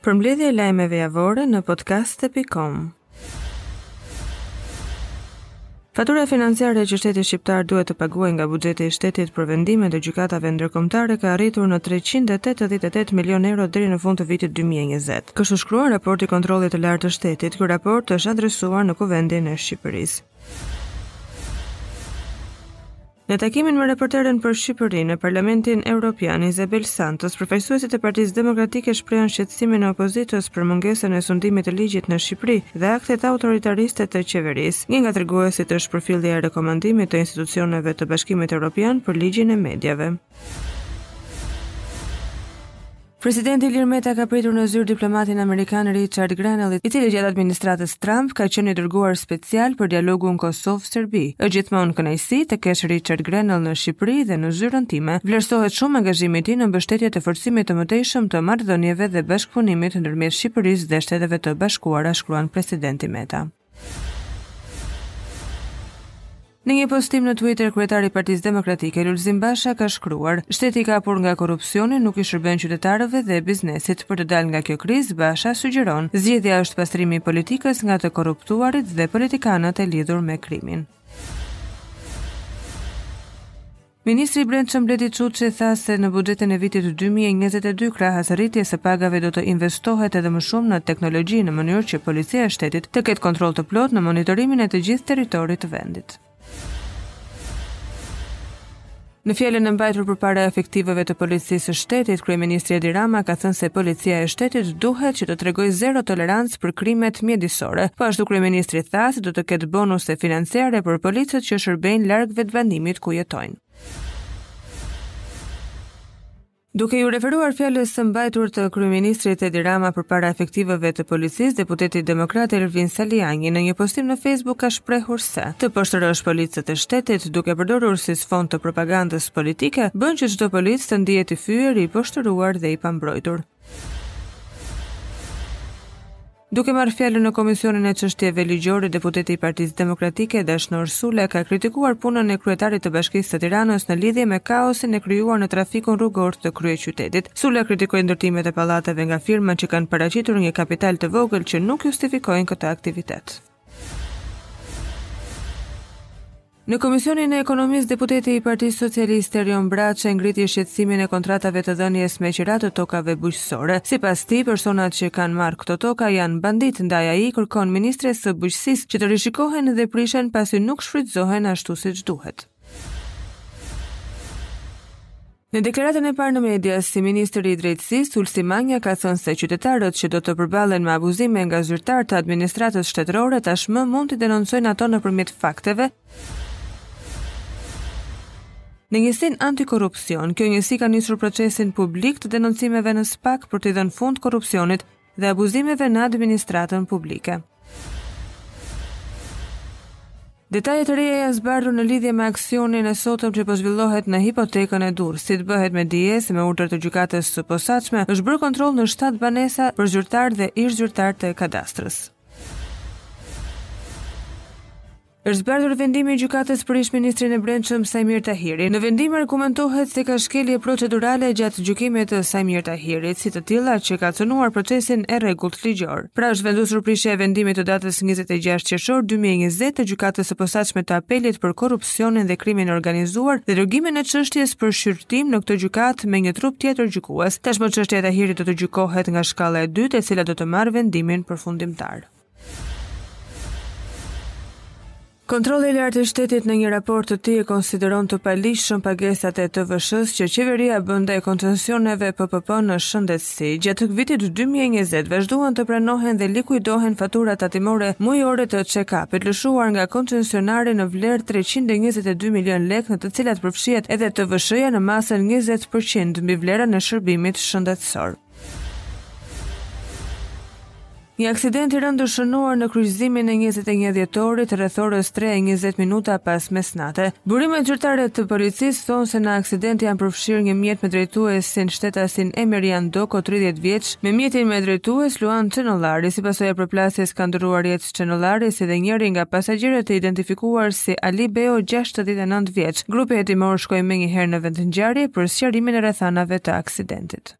Përmbledhja e lajmeve javore në podcast.com Fatura financiare që shteti shqiptar duhet të paguajë nga buxheti i shtetit për vendime të gjykatave ndërkombëtare ka arritur në 388 milion euro deri në fund të vitit 2020. Kështu shkruan raporti i kontrollit të lartë të shtetit, ky raport është adresuar në Kuvendin e Shqipërisë. Në takimin me raporteren për Shqipëri në Parlamentin Europian, Izabel Santos, përfaqësuesit e Partisë Demokratike shprehën shqetësimin e opozitës për mungesën e sundimit të ligjit në Shqipëri dhe aktet autoritariste të qeverisë. Një nga treguesit është shpërfillja e rekomandimit të institucioneve të Bashkimit Europian për ligjin e mediave. Presidenti Ilir Meta ka pritur në zyrë diplomatin amerikan Richard Grenell, i cili gjatë administratës Trump ka qenë i dërguar special për dialogun Kosovë-Serbi. Është gjithmonë kënaqësi të kesh Richard Grenell në Shqipëri dhe në zyrën time. Vlerësohet shumë angazhimi i tij në mbështetje të forcimit të mëtejshëm të marrëdhënieve dhe bashkëpunimit ndërmjet Shqipërisë dhe Shteteve të Bashkuara, shkruan presidenti Meta. Në një postim në Twitter, kryetari i Partisë Demokratike, Lulzim Basha ka shkruar: "Shteti i kapur nga korrupsioni nuk i shërben qytetarëve dhe biznesit. Për të dalë nga kjo krizë, Basha sugjeron, zgjidhja është pastrimi i politikës nga të korruptuarit dhe politikanët e lidhur me krimin." Ministri i Brendshëm Bledi Çuçi tha se në buxhetin e vitit dy mijë e njëzet e dy krahas rritjes së pagave do të investohet edhe më shumë në teknologji në mënyrë që Policia e Shtetit të ketë kontroll të plotë në monitorimin e të gjithë territorit të vendit. Në fjalën e mbajtur përpara efektivëve të Policisë së Shtetit, kryeministri Edi Rama ka thënë se Policia e Shtetit Duhet që të tregojë zero tolerancë për krimet mjedisore. Po ashtu kryeministri tha se do të ketë bonuse financiare për policët që shërbejnë larg vendbanimit ku jetojnë. Duke iu referuar fjalës së mbajtur të kryeministrit Edi Rama përpara efektivëve të policisë, deputeti demokrat Ervin Salianji në një postim në Facebook ka shprehur se të poshtërosh policët e shtetit duke përdorur si sfond të propagandës politike bën që çdo polic të ndihet i fyer, i poshtëruar dhe i pambrojtur. Duke marrë fjalën në Komisionin e Çështjeve Ligjore, deputeti i Partisë Demokratike Dashnor Sula ka kritikuar punën e kryetarit të Bashkisë së Tiranës në lidhje me kaosin e krijuar në trafikun rrugor të kryeqytetit. Sula kritikoi ndërtimet e pallateve nga firma që kanë paraqitur një kapital të vogël që nuk justifikojnë këtë aktivitet. Në Komisionin e Ekonomisë deputeti i Partisë Socialiste Erion Braçe ngriti shqetësimin e kontratave të dhënies me qira të tokave bujqësore. Sipas tij, personat që kanë marrë këto toka janë banditë, ndaj ai kërkon ministres së Bujqësisë që të rishikohen dhe prishen pasi nuk shfrytëzohen ashtu siç duhet. Në deklaratën e parë në media, si ministër i Drejtësisë, Ulsi Manja ka thënë se qytetarët që do të përballen me abuzime nga zyrtarë të administratës shtetërore tashmë mund t'i denoncojnë ato nëpërmjet fakteve në njësinë antikorrupsion, kjo njësi ka nisur procesin publik të denoncimeve në SPAK për t'i dhënë fund korrupsionit dhe abuzimeve në administratën publike. Detaje të reja janë zbardhur në lidhje me aksionin e sotëm që po zhvillohet në hipotekën e Durrësit. Bëhet me dije se me urdhër të gjykatës së posaçme është bërë kontroll në 7 banesa për zyrtarë dhe ish-zyrtarë të kadastrës. Është zbardhur vendimi i gjykatës për ish-ministrin e Brendshëm Saimir Tahiri. Në vendim argumentohet se ka shkelje procedurale gjatë gjykimit të Saimir Tahirit, si të tilla që ka cënuar procesin e rregullt ligjor. Pra është vendosur prishja e vendimit të datës 26 qershor 2020 të Gjykatës së Posaçme të Apelit për korrupsionin dhe krimin e organizuar dhe dërgimin e çështjes për shqyrtim në këtë gjykatë me një trup tjetër gjykues. Tashmë çështja e Tahirit do të gjykohet nga shkalla e dytë, e cila do të marrë vendimin përfundimtar. Kontrolli i Lartë i Shtetit në një raport të tij e konsideron të paligjshëm pagesat e TVSH-së që qeveria bën ndaj koncesioneve PPP në shëndetësi. Gjatë vitit 2020 vazhduan të pranohen dhe likuidohen faturat tatimore mujore të check-up-it lëshuar nga koncesionari në vlerë 322 milionë lekë në të cilat përfshihet edhe TVSH-ja në masën 20% mbi vlerën e shërbimit shëndetësor. Një aksident i rëndë u shënua në kryqëzimin e 21 dhjetorit rreth orës 3:20 minuta pas mesnate. Burimet zyrtare të policisë thonë se në aksident janë përfshirë një mjet me drejtuesin shtetasin Emirjan Doko 30 vjeç, me mjetin me drejtues Luan Cenollari, si pasojë e përplasjes ka ndërruar jetë Cenollari si dhe njëri nga pasagjerët i identifikuar si Ali Beo 69 vjeç. Grupi hetimor shkoi menjëherë në vendngjarje për sqarimin e rrethanave të aksidentit.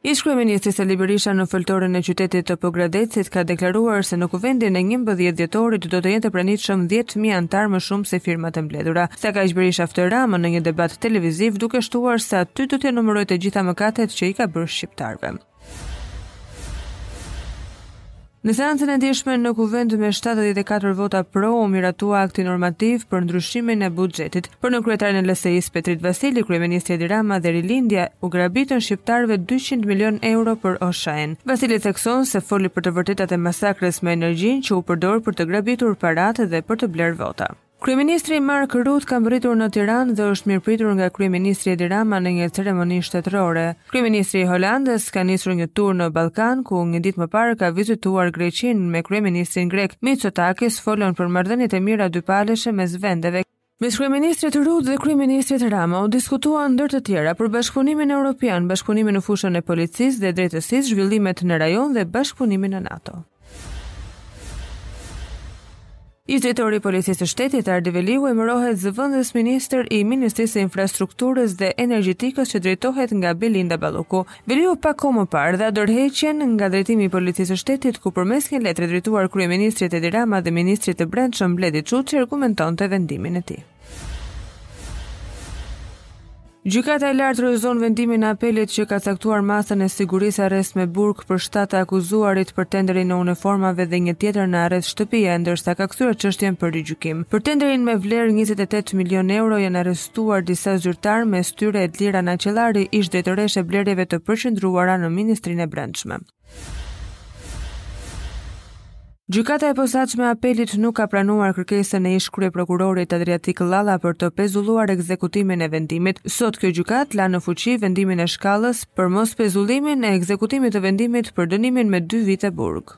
Ish-kryeministri Sali Berisha në foltoren e qytetit të Pogradecit ka deklaruar se në kuvendin e 11 dhjetorit do të jenë të pranishëm 10000 anëtarë më shumë se firmat e mbledhura. Sakaq Berisha fton Ramën në një debat televiziv duke shtuar se aty do t'i numërojë të gjitha mëkatet që i ka bërë shqiptarëve. Në seancën e djeshme në kuvend me 74 vota pro u miratua akti normativ për ndryshimin e buxhetit. Por për kryetarin e LSI-s Petrit Vasili, kryeministri Edi Rama dhe Rilindja u grabitën shqiptarëve 200 milion euro për OSHEE-n. Vasili thekson se foli për të vërtetat e masakrës me energjinë që u përdor për të grabitur paratë dhe për të blerë vota. Kryeministri Mark Rutte ka mbërritur në Tiranë dhe është mirëpritur nga kryeministri Edi Rama në një ceremoni shtetërore. Kryeministri i Holandës ka nisur një tur në Ballkan, ku një ditë më parë ka vizituar Greqinë me kryeministrin grek Mitsotakis folën për marrëdhëniet e mira dypalëshe mes vendeve. Mes kryeministrit Rutte dhe kryeministrit Rama u diskutuan ndër të tjera për bashkëpunimin europian, bashkëpunimin në fushën e policisë dhe drejtësisë, zhvillimet në rajon dhe bashkëpunimin në NATO. Ish drejtori i Policisë së Shtetit Ardi Veliu emërohet zëvendës ministër i Ministrisë së Infrastrukturës dhe Energjetikës që drejtohet nga Belinda Balluku. Veliu pak kohë më parë dha dorëheqjen nga drejtimi i Policisë së Shtetit ku përmes një letre drejtuar kryeministrit Edi Rama dhe ministrit të Brendshëm Bledi Çuçi argumentonte vendimin e tij. Gjykata e lartë rrëzon vendimin e apelit që ka caktuar masën e sigurisë arrest me burg për shtatë të akuzuarit për tenderin e uniformave dhe një tjetër në arrest shtëpie, ndërsa ka kthyer çështjen për rigjykim. Për tenderin me vlerë 28 milionë euro janë arrestuar disa zyrtarë mes tyre Edlira Naqellari, ish drejtoreshë e blerjeve të përqendruara në Ministrinë e Brendshme. Gjykata e Posaçme e Apelit nuk ka pranuar kërkesën e ish-kryeprokurorit Adriatik Llalla për të pezulluar ekzekutimin e vendimit. Sot kjo gjykatë la në fuqi vendimin e shkallës për mospezullimin e ekzekutimit të vendimit për dënimin me dy vite burg.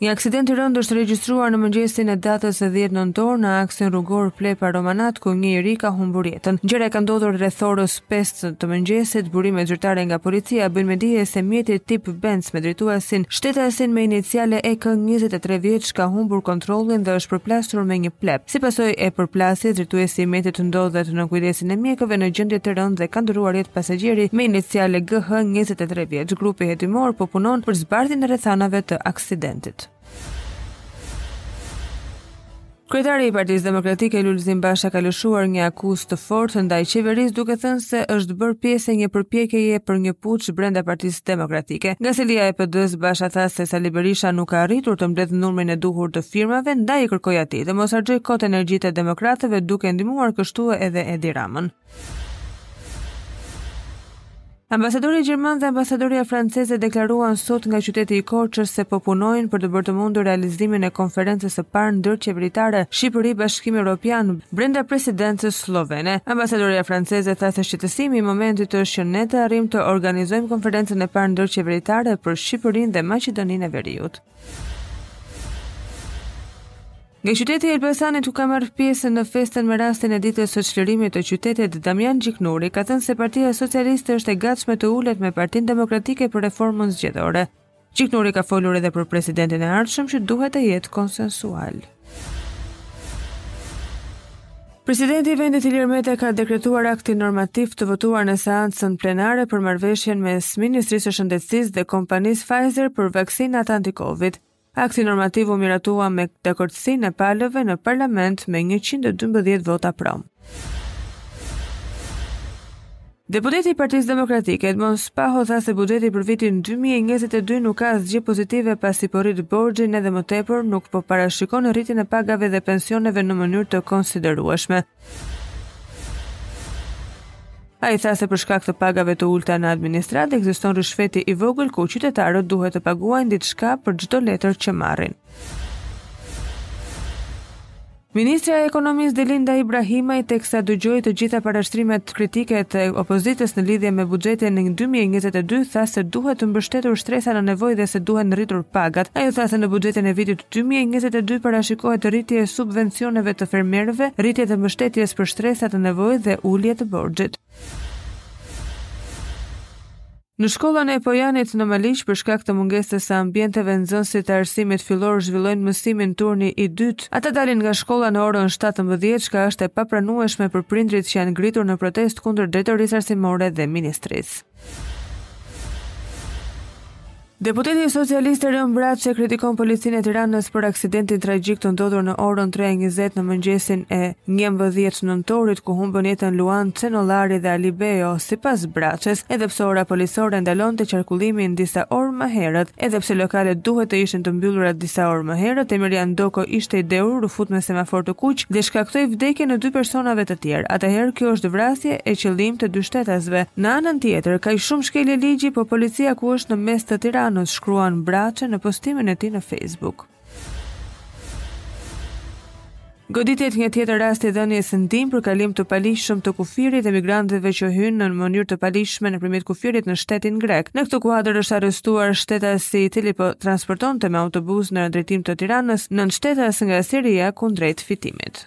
Një aksident i rëndë është regjistruar në mëngjesin e datës 10 nëntor në aksin rrugor Plepa Romanat ku një i ri ka humbur jetën. Ngjarja ka ndodhur rreth orës 5 të mëngjesit. Burime zyrtare nga policia bëjnë me dije se mjeti tip Benz me drejtuesin shtetasin me iniciale EK 23 vjeç ka humbur kontrollin dhe është përplasur me një plep. Si pasojë e përplasjes, drejtuesi i mjetit ndodhet në kujdesin e mjekëve në gjendje të rëndë dhe ka ndërruar jetë pasagjeri me iniciale GH 23 vjeç. Grupi hetimor po punon për zbardhjen e rrethanave të aksidentit. Kryetari i Partisë Demokratike Lulzim Basha ka lëshuar një akuzë të fortë ndaj qeverisë duke thënë se është bërë pjesë e një përpjekjeje për një puç brenda Partisë Demokratike. Nga selia e PD-s Basha tha se Sali Berisha nuk ka arritur të mbledhë numrin e duhur të firmave, ndaj i kërkoi atij të mos harxhojë kot energjitë e demokratëve duke ndihmuar kështu edhe Edi Ramën. Ambasadori gjerman dhe ambasadorja franceze deklaruan sot nga qyteti i Korçës se po punojnë për të bërë të mundur realizimin e konferencës së parë ndërqeveritare Shqipëri Bashkimi Evropian brenda presidencës sllovene. Ambasadorja franceze tha se shqetësimi i momentit është që ne të arrijmë të organizojmë konferencën e parë ndërqeveritare për Shqipërinë dhe Maqedoninë e Veriut. Nga qyteti i Elbasanit ku ka marrë pjesë në festën me rastin e ditës së çlirimit të qytetit Damian Gjiknuri ka thënë se Partia Socialiste është e gatshme të ulet me Partinë Demokratike për reformën zgjedhore. Gjiknuri ka folur edhe për presidentin e ardhshëm që duhet të jetë konsensual. Presidenti i vendit Ilir Meta ka dekretuar aktin normativ të votuar në seancën plenare për marrëveshjen mes Ministrisë së Shëndetësisë dhe kompanisë Pfizer për vaksinat anti-Covid. Akti normativ u miratua me dakordësinë e palëve në Parlament me njëqind e dymbëdhjetë vota pro. Deputeti i Partisë Demokratike Edmond Spaho tha se buxheti për vitin 2022 nuk ka asgjë pozitive pasi po rrit borxhin edhe më tepër nuk po parashikon rritjen e pagave dhe pensioneve në mënyrë të konsiderueshme. Ai tha se për shkak të pagave të ulta në administratë, ekziston ryshfeti i vogël ku qytetarët duhet të paguajnë diçka për çdo letër që marrin. Ministrja e Ekonomisë Delina Ibrahimaj teksa dëgjoi të gjitha parashtrimet kritike të opozitës në lidhje me buxhetin e 2022 tha se duhet të mbështeten shtresat në nevojë dhe se duhen rritur pagat. Ajo tha se në buxhetin e vitit Dy mijë e njëzet e dy parashikohet rritje e subvencioneve të fermerëve, rritje e mbështetjes për shtresat në nevojë dhe ulje të borxhit. Në shkollën e Pojanit në Maliq për shkak të mungesës së ambienteve nxënësit e arsimit fillor zhvillojnë mësimin turni i dytë. Ata dalin nga shkolla në orën 17, çka është e papranueshme për prindërit që janë ngritur në protestë kundër drejtorisë arsimore dhe ministrisë. Deputeti socialist Erion Braçe kritikon Policinë e Tiranës për aksidentin tragjik të ndodhur në orën 3:20 në mëngjesin e njëmbëdhjetë nëntorit ku humbën jetën Luan Cenollari dhe Ali Beo. Sipas Braçes, edhe pse ora policore ndalonte qarkullimin disa orë më herët, edhe pse lokalet duhet të ishin të mbyllura Disa orë më herët, Emirjan Doko ishte i dehur, u fut me semafor të kuq dhe shkaktoi vdekjen e dy personave të tjerë. Atëherë kjo është vrasje e qëllimtë e dy shtetasve. Në anën tjetër, kaq shumë shkelje ligji, po policia ku është në mes të Tiranës, shkruan Braçe në postimin e tij në Facebook. Goditet një tjetër rast i dhënies ndihmë për kalim të paligjshëm të kufirit emigrantëve që hyjnë në mënyrë të paligjshme nëpërmjet kufirit në shtetin grek. Në këtë kuadër është arrestuar shtetasi i cili po transportonte me autobus në drejtim të Tiranës nëntë shtetas nga Siria kundrejt fitimit.